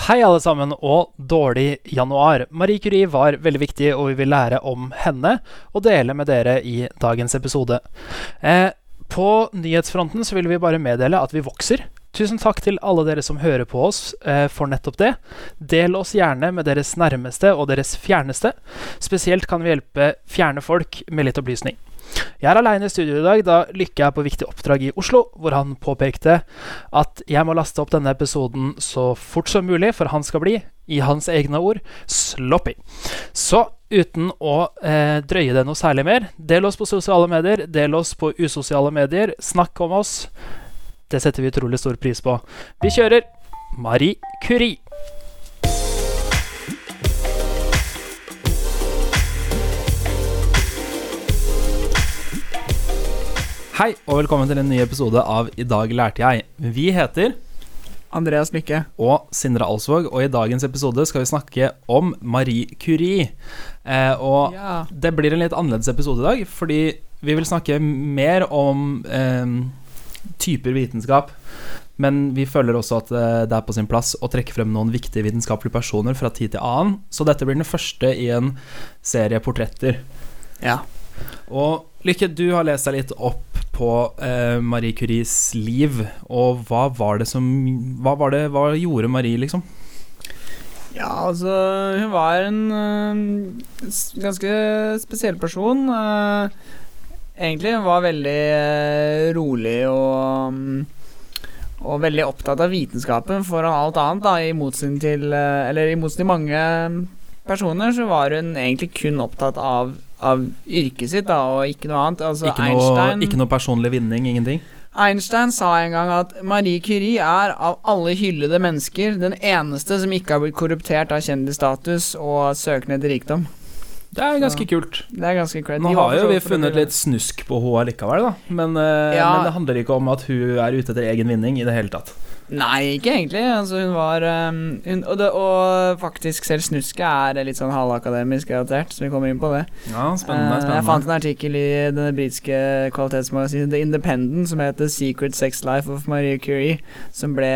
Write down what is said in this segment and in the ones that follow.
Hei, alle sammen, og dårlig januar. Marie Curie var veldig viktig, og vi vil lære om henne og dele med dere i dagens episode. Eh, på nyhetsfronten så vil vi bare meddele at vi vokser. Tusen takk til alle dere som hører på oss eh, for nettopp det. Del oss gjerne med deres nærmeste og deres fjerneste. Spesielt kan vi hjelpe fjerne folk med litt opplysning. Jeg er aleine i studio i dag, da Lykke er på viktig oppdrag i Oslo, hvor han påpekte at jeg må laste opp denne episoden så fort som mulig, for han skal bli, i hans egne ord, sloppy. Så uten å eh, drøye det noe særlig mer, del oss på sosiale medier, del oss på usosiale medier, snakk om oss. Det setter vi utrolig stor pris på. Vi kjører Marie Curie. Hei, og velkommen til en ny episode av I dag lærte jeg. Vi heter Andreas Lykke. og Sindre Alsvåg, og i dagens episode skal vi snakke om Marie Curie. Eh, og Ja. det blir en litt annerledes episode i dag, fordi vi vil snakke mer om eh, typer vitenskap. Men vi føler også at eh, det er på sin plass å trekke frem noen viktige vitenskapelige personer fra tid til annen. Så dette blir den første i en serie portretter. ja. Og Lykke, du har lest deg litt opp på eh, Marie Curies liv, og hva var det som Hva det, hva gjorde Marie, liksom? Ja, altså Hun var en uh, ganske spesiell person. Uh, egentlig. Hun var veldig uh, rolig og um, og veldig opptatt av vitenskapen foran alt annet, da, i motsetning til Eller i motsetning til mange personer, så var hun egentlig kun opptatt av, av yrket sitt, da, og ikke noe annet. Altså, Ikke noe, ikke noe personlig vinning, ingenting? Einstein sa en gang at Marie Curie er av alle hyllede mennesker den eneste som ikke har blitt korruptert av kjendisstatus og søkende etter rikdom. Det er ganske kult. Det er ganske. Nå har jo vi funnet litt snusk på henne likevel, da. Men, eh, Ja. men det handler ikke om at hun er ute etter egen vinning i det hele tatt. Nei, ikke egentlig. Altså, hun var um, hun, og, det, og faktisk selv snusket er litt sånn halvakademisk relatert, så vi kommer inn på det. Ja, spennende. spennende. jeg fant en artikkel i det britiske kvalitetsmagasinet The Independent som heter 'Secret Sex Life of Marie Curie', som ble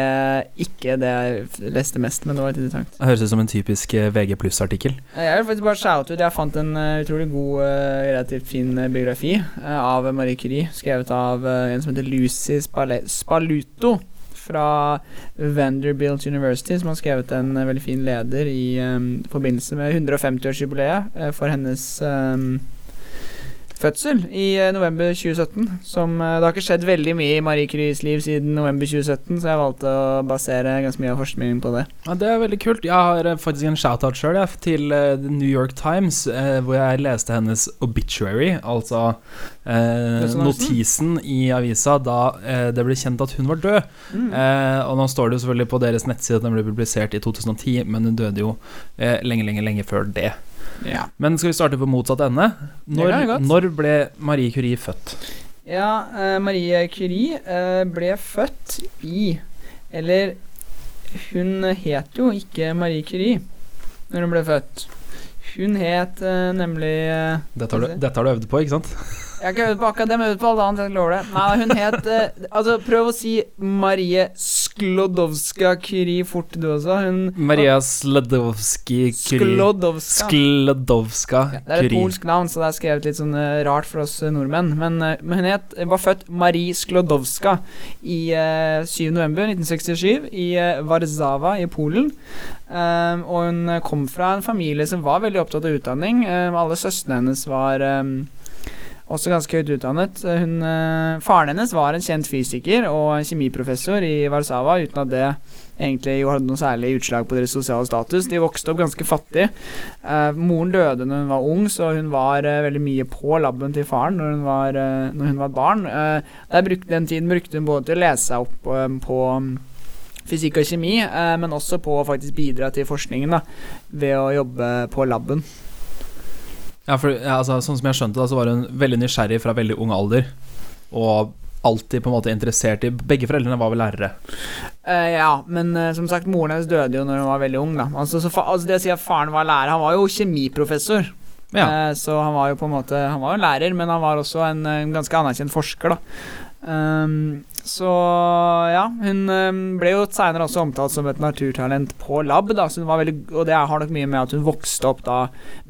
ikke det jeg leste mest, men det var litt interessant. Det høres ut som en typisk eh, VG pluss-artikkel. Jeg vil faktisk bare shout ut Jeg fant en eh, utrolig god, eh, relativt fin eh, biografi eh, av Marie Curie, skrevet av eh, en som heter Lucy Spale Spaluto fra Vanderbilt University, som har skrevet en eh, veldig fin leder i um, forbindelse med 150-årsjubileet eh, for hennes eh, fødsel i eh, november 2017. Som eh, Det har ikke skjedd veldig mye i Marie Curies liv siden november 2017, så jeg valgte å basere ganske mye av forskningen på det. Ja, Det er veldig kult. Jeg har eh, faktisk en shout-out sjøl til The New York Times, hvor jeg leste hennes obituary, altså eh, notisen i avisa da det ble kjent at hun var død. Mm. Eh, og nå står det jo selvfølgelig på deres nettside at den ble publisert i 2010, men hun døde jo lenge, lenge, lenge før det. Ja. Men skal vi starte på motsatt ende? Når, når ble Marie Curie født? Ja, eh, Marie Curie eh, ble født i Eller hun het jo ikke Marie Curie når hun ble født. Hun het eh, nemlig eh, Dette har, du, dette har du øvd på, ikke sant? Jeg har ikke hørt på akkurat jeg har øvd på alt annet. Jeg lover det. Nei, hun het eh, Altså, prøv å si Marie Sklodowska Curie fort, du også. Hun Maria Sladowski Curie. Sklodowska. Sklodowska Ja, det er et Curie. polsk navn, så det er skrevet litt sånn eh, rart for oss eh, nordmenn. Men, eh, men hun het, var født Marie Sklodowska i eh, 7. november 1967 i eh, Warszawa i Polen. Um, og hun eh, kom fra en familie som var veldig opptatt av utdanning. Um, alle søstrene hennes var um, også ganske høyt utdannet. Hun, eh, faren hennes var en kjent fysiker og kjemiprofessor i Warszawa, uten at det egentlig hadde noe særlig utslag på deres sosiale status. De vokste opp ganske fattig. Eh, moren døde når hun var ung, så hun var eh, veldig mye på labben til faren når hun var, eh, når hun var barn. Eh, brukte, den tiden brukte hun både til å lese seg opp eh, på mm, fysikk og kjemi, men også på å faktisk bidra til forskningen da, ved å jobbe på labben. Ja, for ja, altså, Sånn som jeg skjønte det, så var hun veldig nysgjerrig fra veldig ung alder. Og alltid på en måte interessert i Begge foreldrene var vel lærere. Uh, ja, men uh, som sagt, moren hennes døde jo når hun var veldig ung. da Altså, så altså Det å si at faren var lærer Han var jo kjemiprofessor. Ja. Uh, så han var jo på en måte Han var jo lærer, men han var også en, en ganske anerkjent forsker, da. Um, Så ja, hun eh, ble jo seinere også omtalt som et naturtalent på lab, da, så hun var veldig, og det har nok mye med at hun vokste opp da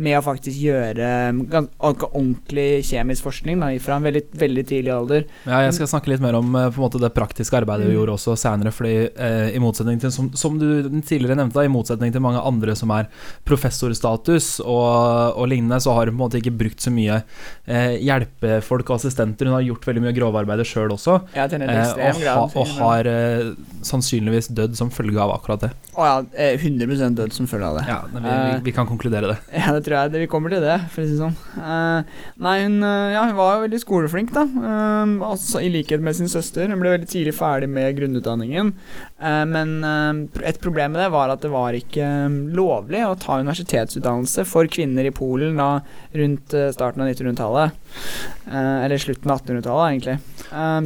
med å faktisk gjøre ganske ordentlig kjemisk forskning da, fra en veldig, veldig tidlig alder. Ja, jeg skal snakke litt mer om eh, på en måte, det praktiske arbeidet hun Mm. gjorde også senere. Fordi eh, i motsetning til, som, som du tidligere nevnte, da, i motsetning til mange andre som er professorstatus og, og lignende, så har hun på en måte ikke brukt så mye eh, hjelpefolk og assistenter. Hun har gjort veldig mye grovarbeidet sjøl også. Ja, det. Eh, ekstrem og, ha, og har eh, sannsynligvis dødd som følge av akkurat det. Å ja, eh, 100 dødd som følge av det. Ja, vi, vi, vi kan konkludere det. Ja, det tror jeg. Det, vi kommer til det, for å si det sånn. Eh, nei, hun, eh, ja, hun var jo veldig skoleflink, da. Eh, altså, I likhet med sin søster. Hun ble veldig tidlig ferdig med grunnutdanningen. Eh, men eh, et problem med det var at det var ikke eh, lovlig å ta universitetsutdannelse for kvinner i Polen da rundt starten av 1900-tallet. Eh, eller slutten av 1800-tallet, egentlig.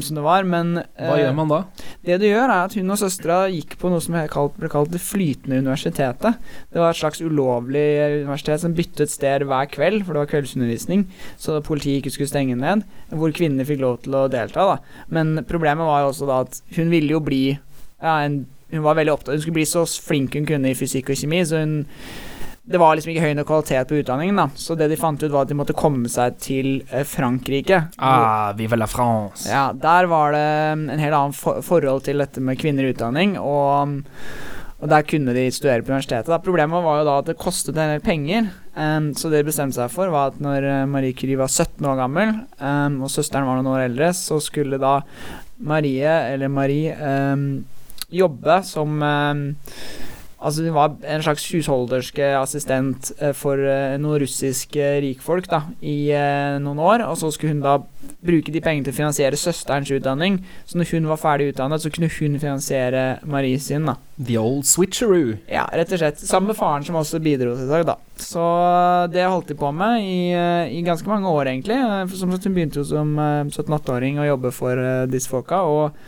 Som det var. Men Hva gjør man da? det du gjør, er at hun og søstera gikk på noe som kalt, ble kalt det flytende universitetet. Det var et slags ulovlig universitet som byttet sted hver kveld, for det var kveldsundervisning, så politiet ikke skulle stenge ned, hvor kvinner fikk lov til å delta. da. Men problemet var jo også da at hun ville jo bli ja, en, Hun var veldig opptatt Hun skulle bli så flink hun kunne i fysikk og kjemi, så hun det var liksom ikke høy nok kvalitet på utdanningen, da. Så det de fant ut, var at de måtte komme seg til eh, Frankrike. Ah, vive la France. ja, der var det en helt annen for forhold til dette med kvinner i utdanning, og, og der kunne de studere på universitetet. Da. Problemet var jo da at det kostet en del penger, Um, så det de bestemte seg for, var at når eh, Marie Curie var 17 år gammel, um, og søsteren var noen år eldre, så skulle da Marie, eller Marie, em, jobbe som em, Altså Hun var en slags husholderske assistent eh, for eh, noen russiske rikfolk da, i eh, noen år. Og så skulle hun da bruke de pengene til å finansiere søsterens utdanning. Så når hun var ferdig utdannet, så kunne hun finansiere Marie sin. da. The old switcheroo. Ja, rett og slett. Sammen med faren, som også bidro til det. da. Så det holdt de på med i, eh, i ganske mange år, egentlig. Eh, for Som sagt, Hun begynte jo som eh, 17-18-åring å jobbe for eh, disse folka. og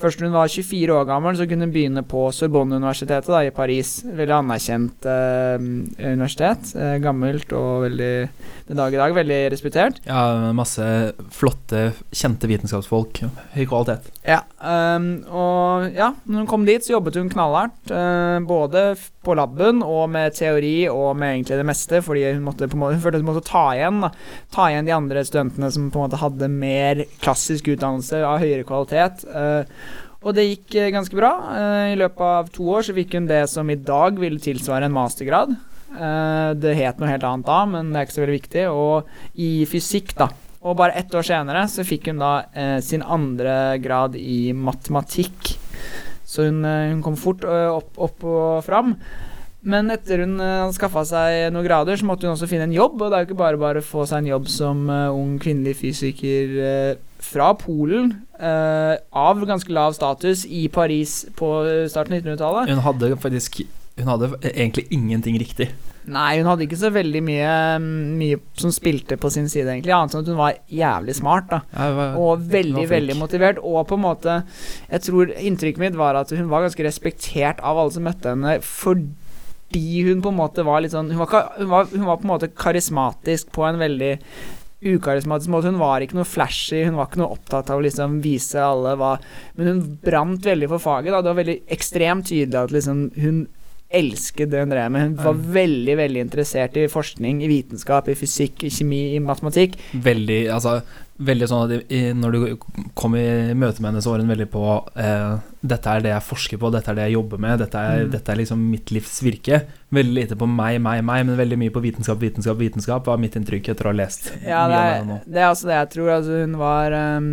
Først når hun var 24 år gammel, så kunne hun begynne på Sorbonne-universitetet da, i Paris. Veldig anerkjent eh, universitet. Eh, gammelt og veldig den dag i dag veldig respektert. Ja, masse flotte, kjente vitenskapsfolk. Høy kvalitet. Ja, um, og ja, når hun kom dit, så jobbet hun knallhardt. eh, både på laben og med teori og med egentlig det meste, fordi hun måtte på måte, hun følte hun måtte ta igjen da, Ta igjen de andre studentene som på en måte hadde mer klassisk utdannelse av høyere kvalitet. eh, og det gikk eh, ganske bra. Eh, I løpet av to år så fikk hun det som i dag ville tilsvare en mastergrad. Det het noe helt annet da, men det er ikke så veldig viktig. Og i fysikk, da. Og bare ett år senere så fikk hun da sin andre grad i matematikk. Så hun, eh, hun kom fort eh, opp, opp og fram. Men etter hun eh, hadde skaffa seg noen grader, så måtte hun også finne en jobb. Og det er jo ikke bare bare å få seg en jobb som ung kvinnelig fysiker fra Polen, av ganske lav status, i Paris på starten av 1900-tallet. Hun hadde faktisk Hun hadde egentlig ingenting riktig. Nei, hun hadde ikke så veldig mye, mye som spilte på sin side, egentlig. Annet enn at hun var jævlig smart, da. Ja, var- Og veldig, veldig motivert. Og på en måte Jeg tror inntrykket mitt var at hun var ganske respektert av alle som møtte henne, fordi hun på en måte var litt sånn Hun var, hun var, hun var på en måte karismatisk på en veldig ukarismatisk måte. Hun var ikke noe flashy, hun var ikke noe opptatt av å liksom vise alle hva Men hun brant veldig for faget. Da. Det var veldig ekstremt tydelig at liksom hun elsket det hun drev med. Hun var Mm. veldig, veldig interessert i forskning, i vitenskap, i fysikk, i kjemi, i matematikk. Veldig Altså Veldig sånn at når du kom i møte med henne, så var hun veldig på eh, Dette er det jeg forsker på, dette er det jeg jobber med, dette er, Mm. dette er liksom mitt livs virke. Veldig lite på meg, meg, meg, men veldig mye på vitenskap, vitenskap, vitenskap, var mitt inntrykk etter å ha lest Ja, mye er, henne nå. det er altså det jeg tror. Altså, hun var um,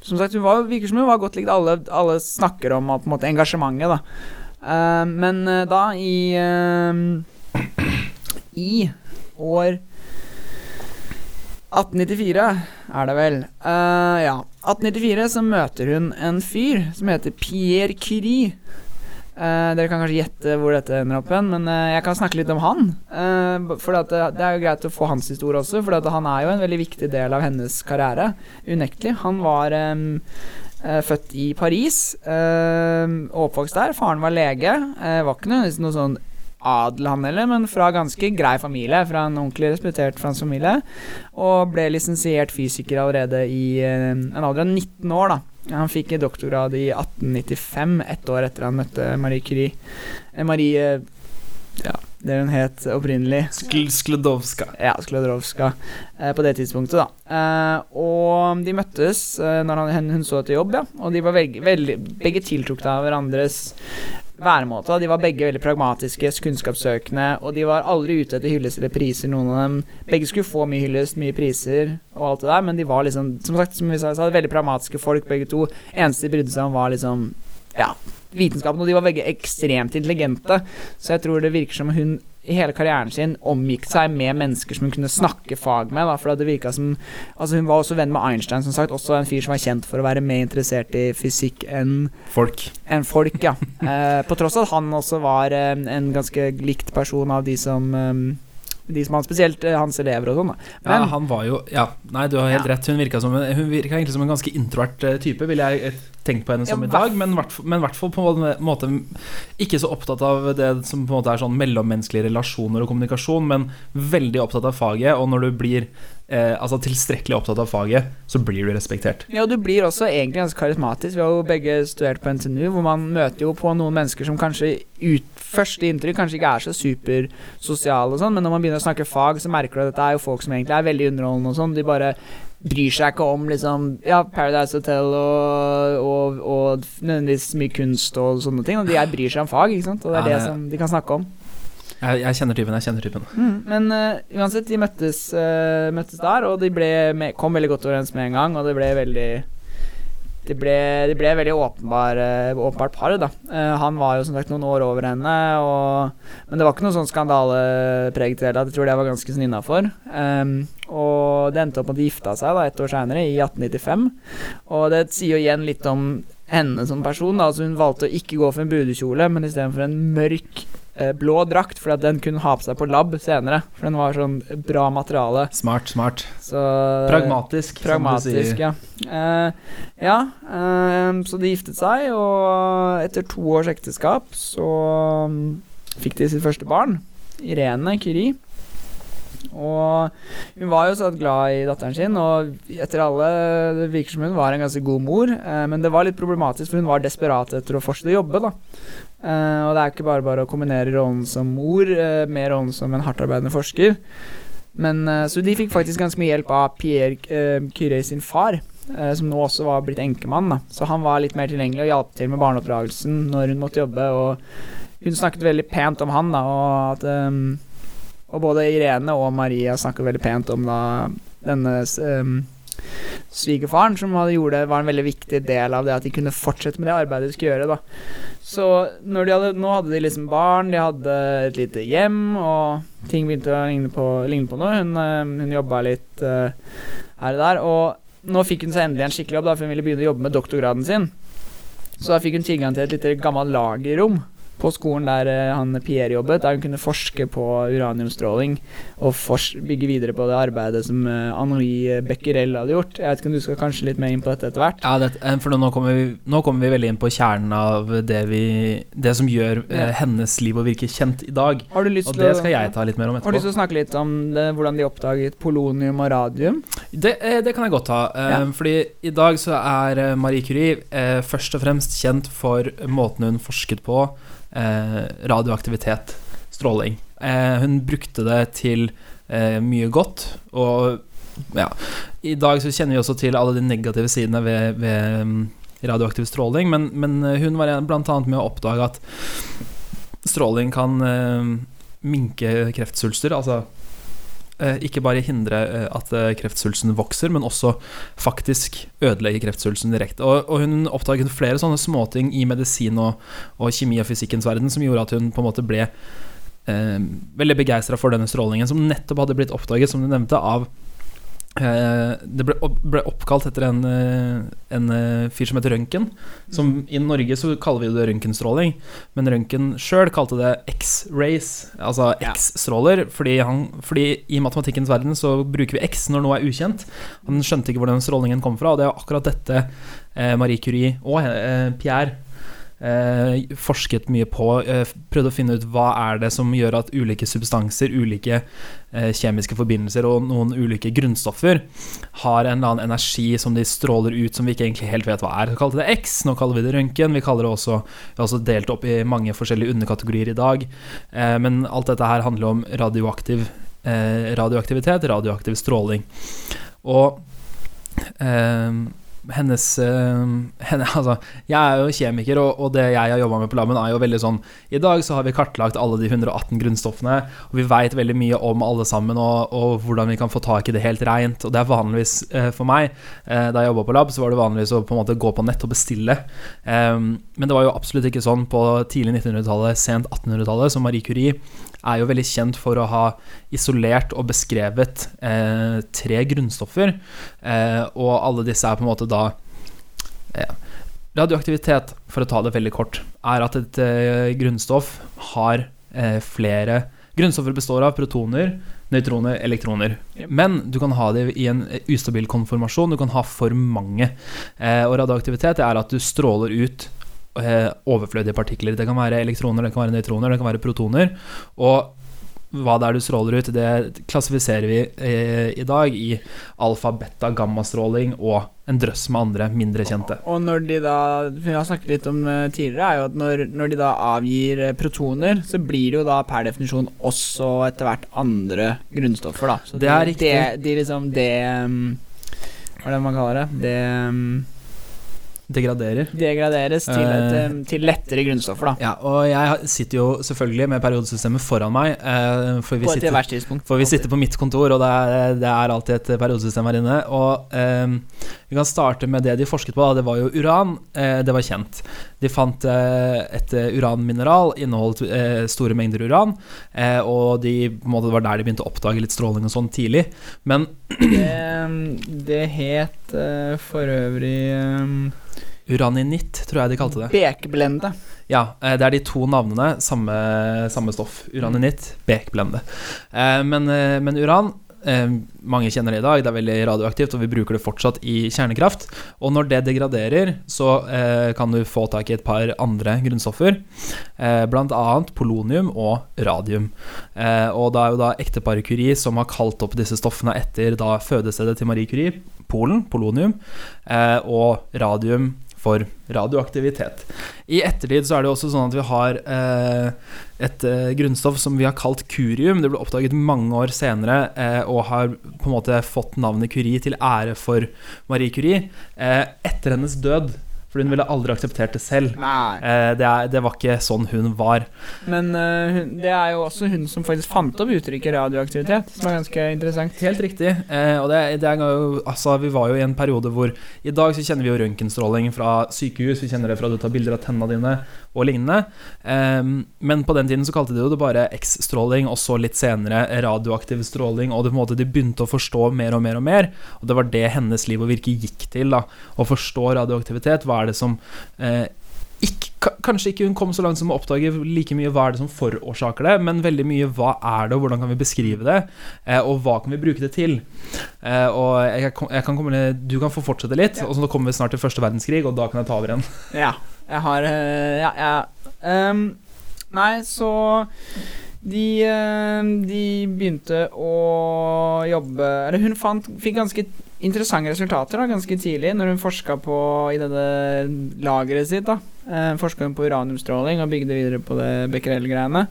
Som sagt, hun var, virker som hun var godt likt. Alle, alle snakker om måte, engasjementet, da. Ehm, men uh, da, i uh, I år 1894 er det vel. Ja. 1894 så møter hun en fyr som heter Pierre Curie. Dere kan kanskje gjette hvor dette ender opp hen, men jeg kan snakke litt om han. Uh, for det, det er jo greit å få hans historie også, for han er jo en veldig viktig del av hennes karriere. Unektelig. Han var eh, født i Paris em, oppvokst der. Faren var lege. Uh, var ikke noe, sånn adel, han heller, men fra ganske grei familie. Fra en ordentlig respektert fransk familie. Og ble lisensiert fysiker allerede i eh, en alder av 19 år, da. Han fikk doktorgrad i 1895, ett år etter han møtte Marie Curie. Eh, Marie Ja, det hun het opprinnelig. Skl Sklodowska. Ja, Sklodowska. Eh, på det tidspunktet, da. Eh, og de møttes eh, når han, hun så etter jobb, ja. Og de var veldig, veldig, begge tiltrukket av hverandres væremåte. De var begge veldig pragmatiske, kunnskapssøkende, og de var aldri ute etter hyllest eller priser, noen av dem. Begge skulle få mye hyllest, mye priser og alt det der, men de var liksom, som sagt, som vi sa, veldig pragmatiske folk, begge to. Eneste de brydde seg om, var liksom ja, vitenskapen, og de var begge ekstremt intelligente, så jeg tror det virker som hun i hele karrieren sin omgikk seg med mennesker som hun kunne snakke fag med. Da, for det virka som Altså Hun var også venn med Einstein, som sagt. Også en fyr som var kjent for å være mer interessert i fysikk enn Folk. enn folk, ja. eh, på tross av at han også var eh, en ganske likt person av de som eh, de som han, Spesielt eh, hans elever og sånn. Ja, han var jo Ja, nei, du har helt Ja. rett. Hun virka, som, hun virka egentlig som en ganske introvert eh, type, vil jeg tenkt på henne som Ja, i dag. Men i hvert fall- på en måte ikke så opptatt av det som på en måte er sånn mellommenneskelige relasjoner og kommunikasjon, men veldig opptatt av faget. Og når du blir eh, altså tilstrekkelig opptatt av faget, så blir du respektert. Ja, du blir også egentlig ganske karismatisk. Vi har jo begge studert på NTNU, hvor man møter jo på noen mennesker som kanskje ut første inntrykk kanskje ikke er så supersosiale og sånn, men når man begynner å snakke fag, så merker du at dette er jo folk som egentlig er veldig underholdende og sånn. De bare bryr seg ikke om liksom Ja, Paradise Hotel og, og, og nødvendigvis mye kunst og sånne ting. Og de her bryr seg om fag, ikke sant. Og det er Ja, det som de kan snakke om. Jeg, jeg kjenner typen. jeg kjenner typen Mm, men uh, uansett, de møttes, uh, møttes der, og de med, kom veldig godt overens med en gang, og det ble veldig de ble, det ble veldig åpenbar, eh, åpenbart par, da. Eh, han var jo som sagt noen år over henne, og, men det var ikke noe sånn skandalepreget i det hele tatt. Jeg tror det var ganske sånn innafor. Um, og det endte opp med at de gifta seg da, et år seinere, i 1895. Og det sier jo igjen litt om henne som person. Da. Altså, hun valgte å ikke gå for en brudekjole, men istedenfor en mørk blå drakt, for den kunne ha på seg på lab senere. For den var sånn bra materiale. Smart, smart. Så Pragmatisk, Pragmatisk, som du sier. ja. Eh, ja, eh, så de giftet seg, og etter to års ekteskap så um, fikk de sitt første barn. Irene Curie. Og hun var jo så glad i datteren sin, og etter alle Det virker som hun var en ganske god mor, eh, men det var litt problematisk, for hun var desperat etter å fortsette å jobbe, da. Eh, og det er ikke bare bare å kombinere rollen som mor uh, med rollen som en hardtarbeidende forsker. Men, uh, så de fikk faktisk ganske mye hjelp av Pierre uh, Curie sin far, som nå også var blitt enkemann. Da. Så han var litt mer tilgjengelig og hjalp til med barneoppdragelsen når hun måtte jobbe. Og hun snakket veldig pent om han, da, og at um, Og både Irene og Maria snakket veldig pent om da denne um, svigerfaren, som hadde gjort det, var en veldig viktig del av det at de kunne fortsette med det arbeidet de skulle gjøre. da Så hadde, nå hadde de liksom barn, de hadde et lite hjem, og ting begynte å ligne på, ligne på noe. Hun, eh, hun jobba litt uh, her og der. Og nå fikk hun seg endelig en skikkelig jobb, da, for hun ville begynne å jobbe med doktorgraden sin. Så da fikk hun tilgang til et lite gammelt lagerrom på skolen der eh, han Pierre jobbet, der hun kunne forske på uraniumstråling og bygge videre på det arbeidet som uh, Henri Becquerel hadde gjort. Jeg vet ikke om du skal kanskje litt mer inn på dette etter hvert? Ja, det, eh, for nå kommer, vi, nå kommer vi veldig inn på kjernen av det, vi, det som gjør eh, Ja. hennes liv og virke kjent i dag. Har du lyst Og det skal jeg ta litt mer om etterpå. Har du lyst til å snakke litt om det, hvordan de oppdaget polonium og radium? Det, eh, det kan jeg godt ta. eh, Ja. Fordi i dag så er eh, Marie Curie eh, først og fremst kjent for måten hun forsket på eh, radioaktivitet, stråling. Eh, hun brukte det til eh, mye godt, og ja I dag så kjenner vi også til alle de negative sidene ved, ved mm, radioaktiv stråling, men, men eh, hun var bl.a. med å oppdage at stråling kan eh, minke kreftsvulster, altså eh, ikke bare hindre eh, at eh, kreftsvulsten vokser, men også faktisk ødelegge kreftsvulsten direkte. Og, og hun oppdaget flere sånne småting i medisin og, og kjemi og fysikkens verden som gjorde at hun på en måte ble eh, veldig begeistra for denne strålingen, som nettopp hadde blitt oppdaget, som du nevnte, av eh, det ble, ble oppkalt etter en, eh, en eh, fyr som heter Røntgen. Som I Norge så kaller vi det røntgenstråling, men Røntgen sjøl kalte det X-rays, altså X-stråler, fordi, fordi i matematikkens verden så bruker vi X når noe er ukjent. Han skjønte ikke hvor den strålingen kom fra, og det er akkurat dette eh, Marie Curie og eh, Pierre eh, forsket mye på, eh, prøvde å finne ut hva er det som gjør at ulike substanser, ulike eh, kjemiske forbindelser og noen ulike grunnstoffer har en eller annen energi som de stråler ut som vi ikke egentlig helt vet hva er. Så kalte det X, nå kaller vi det røntgen. Vi vi har også delt opp i mange forskjellige underkategorier i dag. Eh, men alt dette her handler om radioaktiv, eh, radioaktivitet, radioaktiv stråling. Og eh, hennes eh, henne, altså, Jeg er jo kjemiker, og, og det jeg har jobba med på Lammen, er jo veldig sånn I dag så har vi kartlagt alle de 118 grunnstoffene, og vi veit veldig mye om alle sammen, og, og, hvordan vi kan få tak i det helt reint. Og det er vanligvis eh, for meg eh, Da jeg jobba på lab, så var det vanligvis å på en måte gå på nett og bestille. Men det var jo absolutt ikke sånn på tidlig 1900-tallet, sent 1800-tallet, som Marie Curie er jo veldig kjent for å ha isolert og beskrevet eh, tre grunnstoffer, eh, og alle disse er på en måte da eh, Radioaktivitet, for å ta det veldig kort, er at et eh, grunnstoff har eh, flere Grunnstoffer består av protoner, nøytroner, elektroner. Men du kan ha det i en ustabil konformasjon. Du kan ha for mange. Eh, og radioaktivitet er at du stråler ut eh, overflødige partikler. Det kan være elektroner, det kan være nøytroner, det kan være protoner. Og hva det er du stråler ut, det klassifiserer vi eh, i dag i alfa, beta, gammastråling og en drøss med andre mindre kjente. Og når de da Vi har snakket litt om tidligere, er jo at når, når de da avgir eh, protoner, så blir det jo da per definisjon også etter hvert andre grunnstoffer, da. Så det er riktig. Det, de liksom det um, Hva er det man kaller det? Det um, Degraderer. Degraderes til, et, Eh. til lettere grunnstoffer, da. Ja, og jeg sitter jo selvfølgelig med periodesystemet foran meg, eh, for vi På et sitter. For vi sitter på mitt kontor, og det er, det er alltid et periodesystem her inne. Og um, Vi kan starte med det de forsket på. Da. Det var jo uran. Eh, det var kjent. De fant eh, et eh, uranmineral, inneholdt eh, store mengder uran. Og de, måte, det var der de begynte å oppdage litt stråling og sånn tidlig. Men Det, det het for øvrig uraninitt, tror jeg de kalte det. Bekblende. Ja, det er de to navnene. Samme, samme stoff. Uraninitt, bekblende. Men, men uran mange kjenner det i dag, det er veldig radioaktivt, og vi bruker det fortsatt i kjernekraft. Og når det degraderer, så eh, kan du få tak i et par andre grunnstoffer, eh, bl.a. polonium og radium. Eh, og det er jo da ekteparet Curie som har kalt opp disse stoffene etter da fødestedet til Marie Curie, Polen, polonium, eh, og radium for radioaktivitet. I ettertid så er det også sånn at vi har eh, et eh, grunnstoff som vi har kalt curium. Det ble oppdaget mange år senere eh, og har på en måte fått navnet Curie til ære for Marie Curie. Eh, etter hennes død, for hun ville aldri akseptert det selv. Nei. Eh, det, er, det var ikke sånn hun var. Men uh, hun, det er jo også hun som faktisk fant opp uttrykket radioaktivitet, som er ganske interessant. Helt riktig. Eh, og det, det er jo, altså, vi var jo i en periode hvor I dag så kjenner vi jo røntgenstråling fra sykehus, vi kjenner det fra du tar bilder av tennene dine og lignende. Eh, men på den tiden så kalte de jo det bare X-stråling, og så litt senere radioaktiv stråling, og det, på en måte, de begynte å forstå mer og mer og mer. Og det var det hennes liv og virke gikk til, da. Å forstå radioaktivitet. Hva er det som eh, ikke, kanskje ikke hun kom så langt som å oppdage like mye hva er det som forårsaker det, men veldig mye hva er det, og hvordan kan vi beskrive det, eh, og hva kan vi bruke det til. Eh, og jeg, jeg kan komme, Du kan få fortsette litt, og så kommer vi snart til første verdenskrig, og da kan jeg ta over igjen. Ja. Jeg har eh, Ja, ja. Um, nei, så de, eh, de begynte å jobbe Eller hun fant, fikk ganske interessante resultater da, ganske tidlig når hun forska på i dette lageret sitt. da uh, Forska på uraniumstråling og bygde videre på det Becquerel-greiene.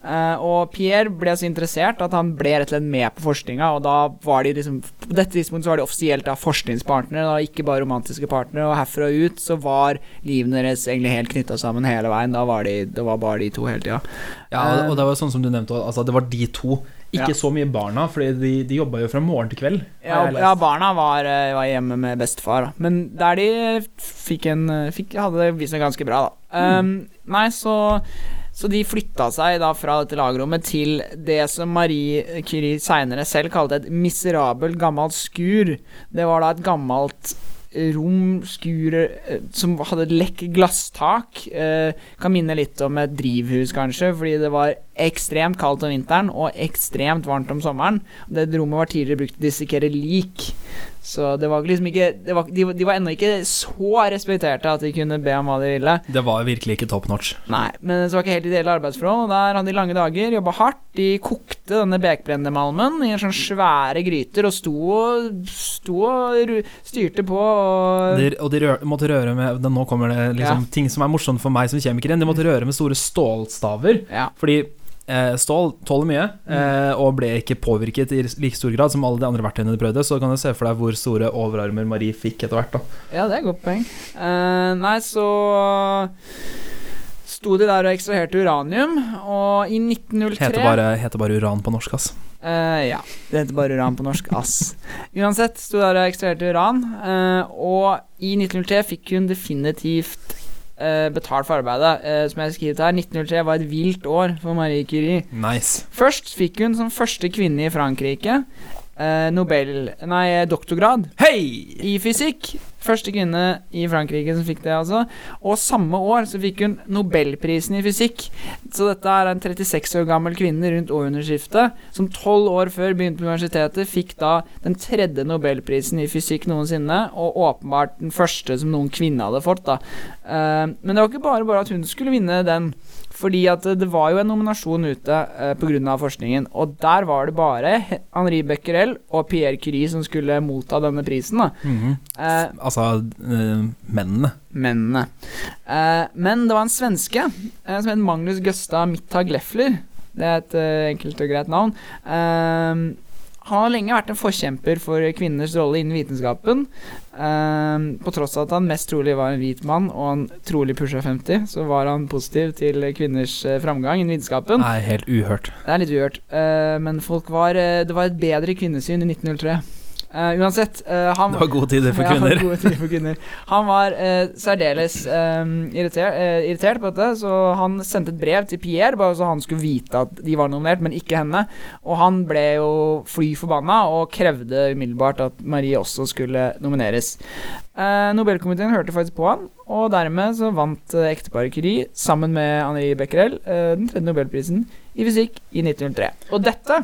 Eh, og Pierre ble så interessert at han ble rett og slett med på forskninga, og da var de liksom På dette tidspunktet så var de offisielt da forskningspartnere, da, ikke bare romantiske partnere, og herfra og ut så var livene deres egentlig helt knytta sammen hele veien. Da var de, det var bare de to hele tida. Ja, og, og det var sånn som du nevnte, altså, det var de to. Ikke Ja. så mye barna, for de, de jobba jo fra morgen til kveld. Ja, ja, barna var, eh, var hjemme med bestefar, da. men der de fikk en fikk, hadde det vist seg ganske bra, da. Um, nei, så så de flytta seg da fra dette lagerrommet til det som Marie Curie seinere selv kalte et miserabelt gammelt skur. Det var da et gammelt rom, skur eh, som hadde lekk glasstak. Eh, kan minne litt om et drivhus, kanskje, fordi det var ekstremt kaldt om vinteren og ekstremt varmt om sommeren. Det rommet var tidligere brukt til å dissekere lik. Så det var liksom ikke det var, de, de var ennå ikke så respekterte at de kunne be om hva de ville. Det var virkelig ikke top notch. Nei, men det var ikke helt ideelle arbeidsforhold. Der hadde de lange dager, jobba hardt. De kokte denne bekbrennemalmen i en sånn svære gryter og sto og, sto og styrte på. Og, De, og de rør, måtte røre med Nå kommer det liksom ting som er morsomt for meg som kjemiker. De måtte røre med store stålstaver. ja. Fordi stål tåler mye, mm. og ble ikke påvirket i like stor grad som alle de andre verktøyene de prøvde. Så kan du se for deg hvor store overarmer Marie fikk etter hvert. da ja, det er et godt poeng. Uh, nei, så sto de der og ekstraherte uranium, og i 1903 Heter bare, heter bare uran på norsk, ass. Uh, ja. Det heter bare uran på norsk. Ass. Uansett, sto der og ekstraherte uran, uh, og i 1903 fikk hun definitivt eh, betalt for arbeidet. Eh, som jeg har skrevet her, 1903 var et vilt år for Marie Curie. Nice. Først fikk hun som første kvinne i Frankrike Nobel... Nei, doktorgrad Hei! i fysikk. Første kvinne i Frankrike som fikk det, altså. Og samme år så fikk hun Nobelprisen i fysikk. Så dette er en 36 år gammel kvinne rundt århundreskiftet som tolv år før begynte på universitetet, fikk da den tredje Nobelprisen i fysikk noensinne, og åpenbart den første som noen kvinne hadde fått, da. Eh, men det var ikke bare bare at hun skulle vinne den. Fordi at det var jo en nominasjon ute eh, pga. forskningen, og der var det bare Henri Becquerel og Pierre Curie som skulle motta denne prisen. da. Mhm. Eh, Altså eh, mennene. mennene. Eh, men det var en svenske eh, som het Magnus Gøsta Mittag Leffler. Det er et eh, enkelt og greit navn. Eh, han har lenge vært en forkjemper for kvinners rolle innen vitenskapen. Eh, på tross av at han mest trolig var en hvit mann, og han trolig pusha 50, så var han positiv til kvinners eh, framgang innen vitenskapen. Er helt uhørt. Det er litt uhørt, eh, men folk var, eh, det var et bedre kvinnesyn i 1903. Eh, uansett, uh, han Det var gode tider for Ja, kvinner. gode tider for kvinner. Han var uh, særdeles eh, irritert, eh, irritert på dette, så han sendte et brev til Pierre bare så han skulle vite at de var nominert, men ikke henne. Og han ble jo fly forbanna og krevde umiddelbart at Marie også skulle nomineres. Nobelkomiteen hørte faktisk på han, og dermed så vant ekteparet Curie sammen med Henri Becquerel den tredje nobelprisen i fysikk i 1903. Og dette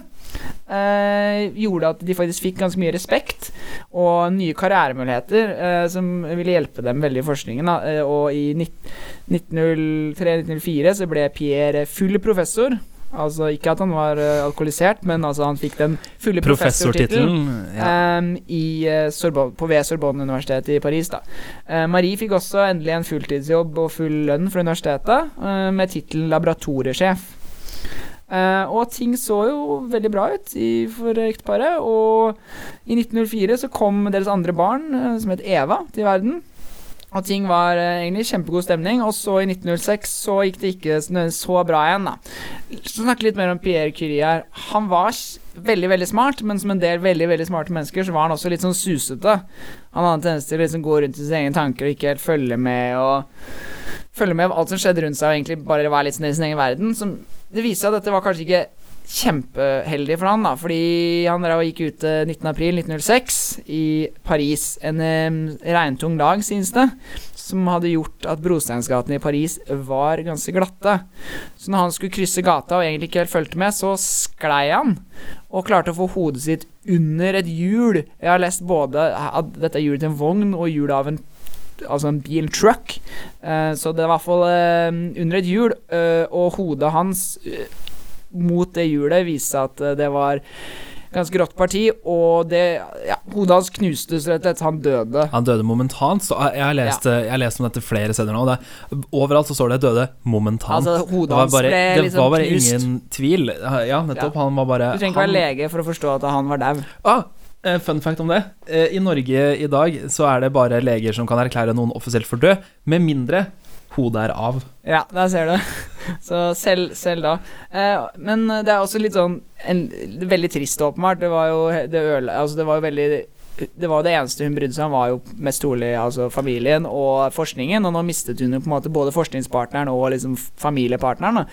eh, gjorde at de faktisk fikk ganske mye respekt og nye karrieremuligheter eh, som ville hjelpe dem veldig i forskningen. Da. Eh, og i 1903-1904 så ble Pierre full professor. Altså ikke at han var eh, alkoholisert, men altså han fikk den fulle professortittelen. Ja. Um, i, på ved Sorbonne-universitetet i Paris. Da. Uh, Marie fikk også endelig en fulltidsjobb og full lønn fra universitetet, uh, med tittelen laboratoriesjef. Eh, og ting så jo veldig bra ut i, for ekteparet, og i 1904 så kom deres andre barn, uh, som het Eva, til verden. Og ting var eh, egentlig kjempegod stemning. Og så i 1906 så gikk det ikke så bra igjen, da. Så snakke litt mer om Pierre Curie her. Han var veldig, veldig smart, men som en del veldig veldig smarte mennesker, så var han også litt sånn susete. Han hadde en tendens til å liksom gå rundt i sine egne tanker og ikke helt følge med og Følge med alt som skjedde rundt seg, og egentlig bare være litt i sin egen verden. Som det viser seg at dette var kanskje ikke kjempeheldig for han, da, fordi han drev og gikk ute 19.4.1906 i Paris. En eh, regntung dag, synes det, som hadde gjort at brosteinsgatene i Paris var ganske glatte. Så når han skulle krysse gata og egentlig ikke helt fulgte med, så sklei han. Og klarte å få hodet sitt under et hjul. Jeg har lest både at dette er hjulet til en vogn og hjulet av en Altså en bil, truck. Uh, så det er i hvert fall uh, under et hjul, uh, og hodet hans eh, mot det hjulet viste seg at eh, det var ganske rått parti, og det ja, Hodet hans knustes rett og slett. Han døde. Han døde momentant. Så jeg har lest, jeg har lest om dette flere steder nå. Det, overalt så står det 'døde momentant'. Altså, det hodet hans bare, ble det liksom var bare knust. ingen tvil. Ja, nettopp. Han var bare Du trenger ikke han, være lege for å forstå at han var dau. Ah, eh, fun fact om det. Eh, I Norge i dag så er det bare leger som kan erklære noen offisielt for død, med mindre hodet er av. Ja, der ser du. Så selv, selv da. Eh, men det er også litt sånn en, Veldig trist, åpenbart. Det var jo det øl, Altså, det var jo veldig det var det eneste hun brydde seg om, var jo mest trolig altså familien og forskningen. Og nå mistet hun jo på en måte både forskningspartneren og liksom familiepartneren.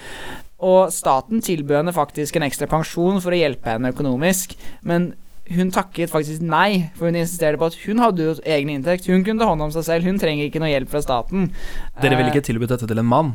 Og staten tilbød henne faktisk en ekstra pensjon for å hjelpe henne økonomisk. Men hun takket faktisk nei, for hun insisterte på at hun hadde jo egen inntekt. Hun kunne ta hånd om seg selv, hun trenger ikke noe hjelp fra staten. Dere ville Eh, ikke tilbudt dette til en mann?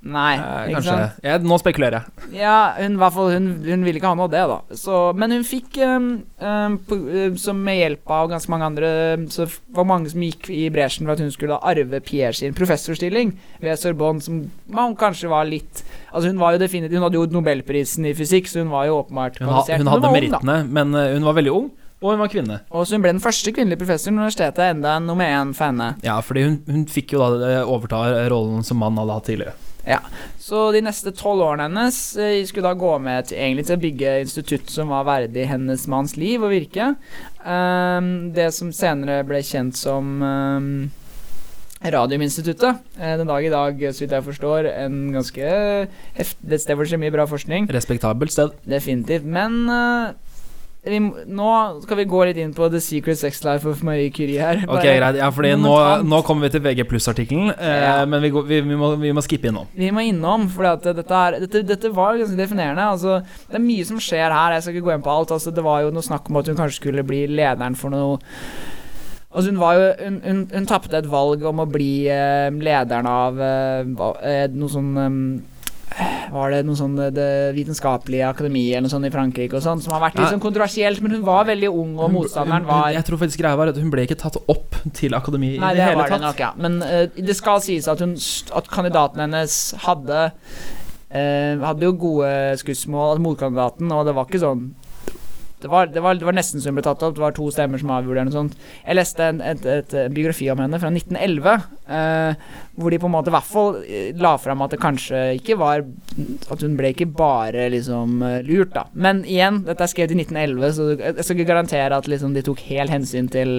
Nei, Eh, ikke sant? jeg, Nå spekulerer jeg. Ja, hun, fall, hun, hun ville ikke ha noe av det, da. Så, men hun fikk, um, um, på, som med hjelp av ganske mange andre Så f- var mange som gikk i bresjen for at hun skulle da arve Pierre sin professorstilling ved Sorbonne, som man kanskje var litt Altså Hun var jo definitivt Hun hadde jo nobelprisen i fysikk, så hun var jo åpenbart Hun, ha, hun hadde merittene, men eh, hun var veldig ung, og hun var kvinne. Og så hun ble den første kvinnelige professoren i universitetet, enda en nummer én for henne. Ja, fordi hun, hun fikk jo da eh, overta rollen som mann hadde hatt tidligere. Så de neste tolv årene hennes eh, skulle da gå med til, egentlig til å bygge institutt som var verdig hennes manns liv og virke. Um, det som senere ble kjent som um, Radiuminstituttet. Eh, den dag i dag, så vidt jeg forstår, en ganske heft, et sted hvor det skjer mye bra forskning. Respektabelt sted. Definitivt. Men eh, vi, nå skal vi gå litt inn på The Secret Sex Life of Marie Curie her. Ok, greit. Ja, fordi nå, nå kommer vi til VG pluss-artikkelen, eh, Ja. men vi, går, vi, må, vi må skippe innom. Vi må innom, for dette, dette, dette var ganske definerende. Altså, det er mye som skjer her. Jeg skal ikke gå inn på alt. Altså, det var jo noe snakk om at hun kanskje skulle bli lederen for noe Altså, hun var jo Hun, hun, hun tapte et valg om å bli eh, lederen av eh, eh, noe sånn eh, var det noe sånn eh, Det vitenskapelige akademi eller noe sånt i Frankrike og sånn, som har vært litt sånn kontroversielt, men hun var veldig ung, og motstanderen var Jeg tror faktisk greia var at hun ble ikke tatt opp til akademiet i det det hele tatt. nok, ja. Men uh, det skal sies at, hun, at kandidaten hennes hadde uh, Hadde jo gode skussmål, at motkandidaten, og det var ikke sånn det var, det, var, det var nesten som hun ble tatt opp. Det var to stemmer som avgjorde eller noe sånt. Jeg leste en, et, et, et biografi om henne fra 1911, eh, hvor de på en måte i hvert fall eh, la fram at det kanskje ikke var At hun ble ikke bare liksom eh, lurt, da. Men igjen, dette er skrevet i 1911, så jeg skal ikke garantere at liksom de tok helt hensyn til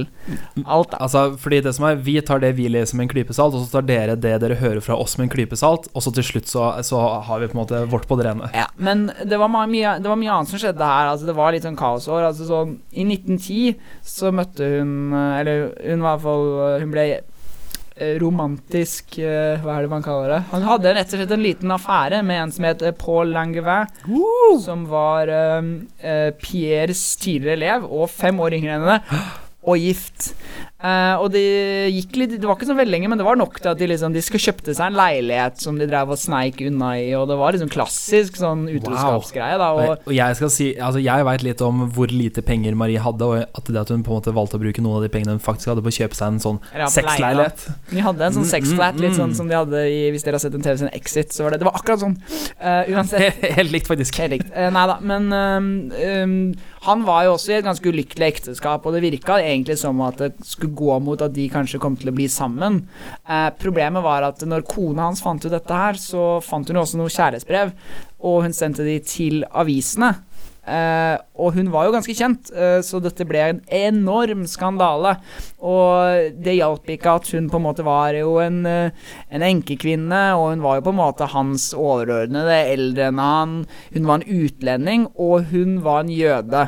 alt, da. Altså, fordi det som er Vi tar det vi leser med en klype salt, og så tar dere det dere hører fra oss med en klype salt, og så til slutt så, så har vi på en måte vårt på det rene. Ja, men det var, mye, det var mye annet som skjedde her. Altså, det var litt sånn kaosår. Altså, sånn, I 1910 så møtte hun Eller hun var i hvert fall Hun ble romantisk eh, Hva er det man kaller det? Han hadde rett og slett en liten affære med en som het eh, Paul Langevin. Som var eh, eh, Pierres tidligere elev, og fem år yngre enn henne. Og gift. Eh, og det gikk litt Det var ikke så veldig lenge, men det var nok til at de liksom De kjøpte seg en leilighet som de drev og sneik unna i, og det var liksom klassisk sånn utroskapsgreie, da. Og, Og, jeg skal si Altså jeg veit litt om hvor lite penger Marie hadde, og at det at hun på en måte valgte å bruke noen av de pengene hun faktisk hadde på å kjøpe seg en sånn ja, sexleilighet. de hadde en sånn Mm, sexflat, litt mm, sånn mm. som de hadde i Hvis dere har sett en TV sin Exit, så var det Det var akkurat sånn. Uh, uansett. Helt likt, faktisk. Helt likt. Uh, nei da, men um, øhm, han var jo også i et ganske ulykkelig ekteskap, og det virka egentlig som at det skulle gå mot at de kanskje kom til å bli sammen. Eh, problemet var at når kona hans fant ut dette her, så fant hun jo også noe kjærlighetsbrev, og hun sendte de til avisene. Eh, og hun var jo ganske kjent, uh, så dette ble en enorm skandale. Og det hjalp ikke at hun på en måte var jo en, uh, en enkekvinne, og hun var jo på en måte hans overordnede, eldre enn han. Hun var en utlending, og hun var en jøde.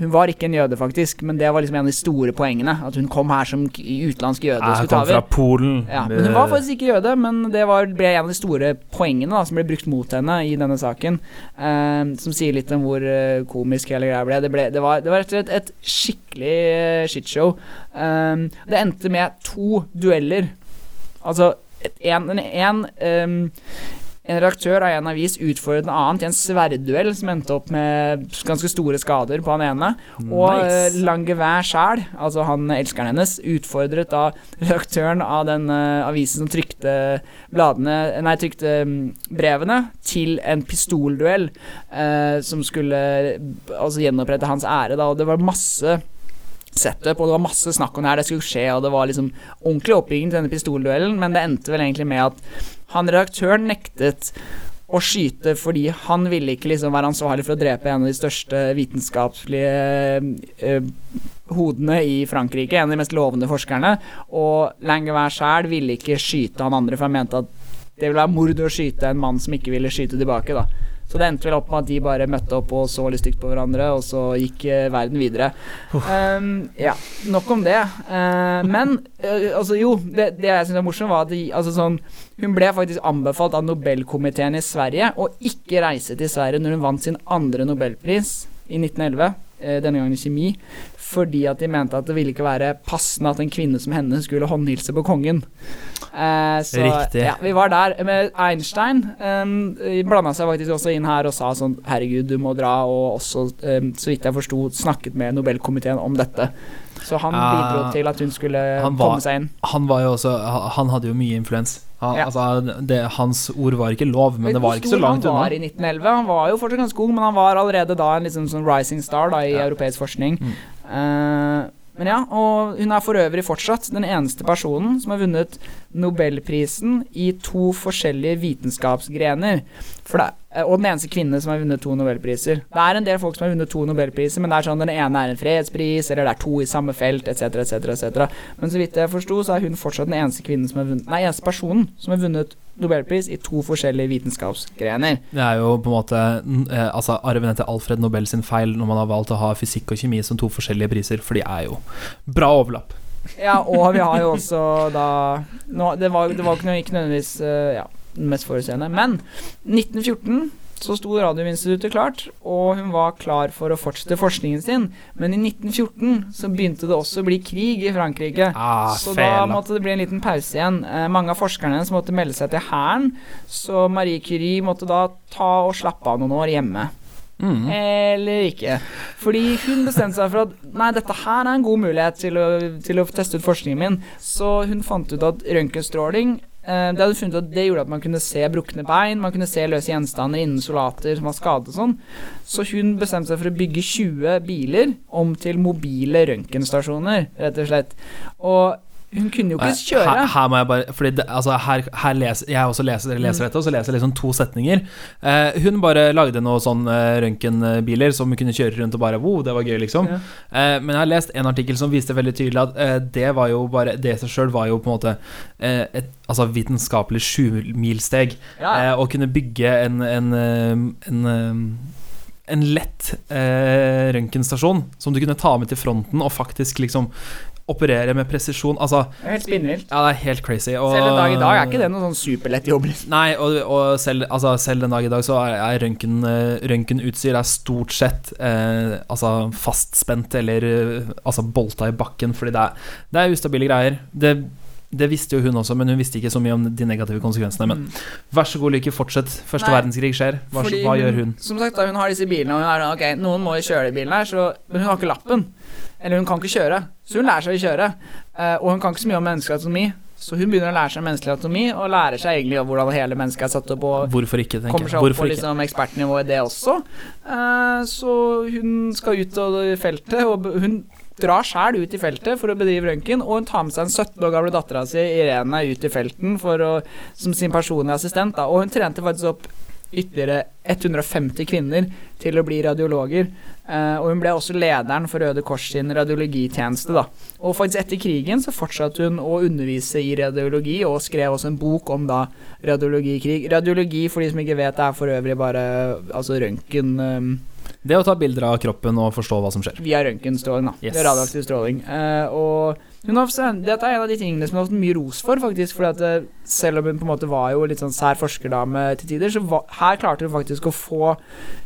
Hun var ikke en jøde, faktisk, men det var liksom en av de store poengene. At hun kom her som utenlandsk jøde og Jeg kom fra. Polen. Ja, men hun var faktisk ikke jøde, men det var, ble en av de store poengene da, som ble brukt mot henne i denne saken. eh, som sier litt om hvor eh, komisk hele greia ble. Det, ble, det, var, det var rett og slett et skikkelig uh, shitshow. Eh, det endte med to dueller. Altså en, en, en, um, en redaktør av en avis utfordret en annen til en sverdduell som endte opp med ganske store skader på han ene. Og Nice. nice. Langevin sjæl, altså han elskeren hennes, utfordret da redaktøren av den uh, avisen som trykte bladene Nei, trykte mm, brevene, til en pistolduell uh, som skulle eh, altså gjenopprette hans ære, da, og det var masse setup, og det var masse snakk om det her, det skulle skje, og det var liksom ordentlig oppbygging til denne pistolduellen, men det endte vel egentlig med at han redaktøren nektet å skyte fordi han ville ikke liksom være ansvarlig for å drepe en av de største vitenskapelige eh, hodene i Frankrike, en av de mest lovende forskerne, og Langevin sjæl ville ikke skyte han andre, for han mente at det ville være mord å skyte en mann som ikke ville skyte tilbake, da. Så det endte vel opp med at de bare møtte opp og så litt stygt på hverandre, og så gikk eh, verden videre. Um, ja, nok om det. Uh, men uh, altså, jo, det, det jeg syns er morsomt, var at de, altså, sånn, hun ble faktisk anbefalt av Nobelkomiteen i Sverige å ikke reise til Sverige når hun vant sin andre nobelpris i 1911. eh, denne gangen i kjemi, fordi at de mente at det ville ikke være passende at en kvinne som henne skulle håndhilse på kongen. Eh, så Riktig. ja, vi var der. Med Einstein eh, blanda seg faktisk også inn her og sa sånn Herregud, du må dra, og også, eh, så vidt jeg forsto, snakket med Nobelkomiteen om dette. Så han Ah, bidro til at hun skulle komme seg inn. Han var jo også Han hadde jo mye influens. Han, Ja. altså, det, hans ord var ikke lov, men det var ikke så langt langt Han var unna. i 1911. Han var jo fortsatt ganske ung, men han var allerede da en liksom sånn rising star da, i Ja. europeisk forskning. Mm. Uh, men ja, og hun er for øvrig fortsatt den eneste personen som har vunnet Nobelprisen i to forskjellige vitenskapsgrener. For det, og den eneste kvinne som har vunnet to nobelpriser. Det er en del folk som har vunnet to nobelpriser, men det er sånn den ene er en fredspris, eller det er to i samme felt, etc., etc., etc. Men så vidt jeg forsto, så er hun fortsatt den eneste kvinnen som har vunnet Nei, eneste personen som har vunnet nobelpris i to forskjellige vitenskapsgrener. Det er jo på en måte eh, altså arven etter Alfred Nobel sin feil når man har valgt å ha fysikk og kjemi som to forskjellige priser, for de er jo bra overlapp. Ja, og vi har jo også da nå, Det var, det var ikke, noe, ikke nødvendigvis eh, ja, den mest forutseende, men 1914 så sto Radiuminstituttet klart, og hun var klar for å fortsette forskningen sin. Men i 1914 så begynte det også å bli krig i Frankrike. Ah, så da måtte det bli en liten pause igjen. Eh, mange av forskerne hennes måtte melde seg til hæren, så Marie Curie måtte da ta og slappe av noen år hjemme. Mm. Eller ikke. Fordi hun bestemte seg for at Nei, dette her er en god mulighet til å, til å teste ut forskningen min. Så hun fant ut at røntgenstråling eh, Det hadde funnet at det gjorde at man kunne se brukne bein, man kunne se løse gjenstander innen solater som var skadet og sånn. Så hun bestemte seg for å bygge 20 biler om til mobile røntgenstasjoner, rett og slett. Og hun kunne jo ikke kjøre. Her, her må jeg bare Fordi det, altså her, her leser jeg også leser, leser Mm. dette, og så leser jeg liksom to setninger. Eh, hun bare lagde noen sånn uh, røntgenbiler som hun kunne kjøre rundt og bare Wow, det var gøy, liksom. Ja. Eh, men jeg har lest en artikkel som viste veldig tydelig at eh, det var jo bare Det seg sjøl var jo på en måte eh, et altså vitenskapelig sjumilssteg. Ja, Eh, å kunne bygge en en, en, en, eh, en lett eh, røntgenstasjon som du kunne ta med til fronten og faktisk liksom operere med presisjon. Altså, det er helt spinnvilt. ja, det er helt crazy. Og, Selv en dag i dag er ikke det noe sånn superlett jobb. liksom. Nei, og, og selv, altså, selv den dag i dag så er, er røntgen, eh, røntgenutstyr er stort sett eh, altså fastspent eller eh, altså bolta i bakken, fordi det er, det er ustabile greier. Det, det visste jo hun også, men hun visste ikke så mye om de negative konsekvensene. Men Mm. vær så god, Lykke, fortsett. Første Nei, verdenskrig skjer. Hva, Fordi hva gjør hun? Som sagt, da, hun har disse bilene, og hun er, ok, noen må jo kjøre de bilene her, så, men hun har ikke lappen. Eller hun kan ikke kjøre. Så hun lærer seg å kjøre. Eh, og hun kan ikke så mye om menneskelig anatomi, så hun begynner å lære seg menneskelig anatomi, og lærer seg egentlig hvordan hele mennesket er satt opp, og Hvorfor ikke, tenker kommer seg opp Hvorfor på liksom, ekspertnivå i det også. Eh, så hun skal ut av feltet, og hun drar sjæl ut i feltet for å bedrive røntgen, og hun tar med seg den 17 år gamle dattera si Irene ut i felten å, som sin personlige assistent. Da. Og hun trente faktisk opp ytterligere 150 kvinner til å bli radiologer. Eh, og hun ble også lederen for Røde Kors sin radiologitjeneste. Da. Og faktisk etter krigen så fortsatte hun å undervise i radiologi, og skrev også en bok om da radiologi. Radiologi, for de som ikke vet, er for øvrig bare altså røntgen eh, Det å ta bilder av kroppen og forstå hva som skjer. via røntgenstråling, da. Yes. Radioaktiv stråling. Eh, og hun har, dette er en av de tingene som hun har fått mye ros for, faktisk. For at eh, selv om hun på en måte var jo litt sånn sær forskerdame til tider, så var, her klarte hun faktisk å få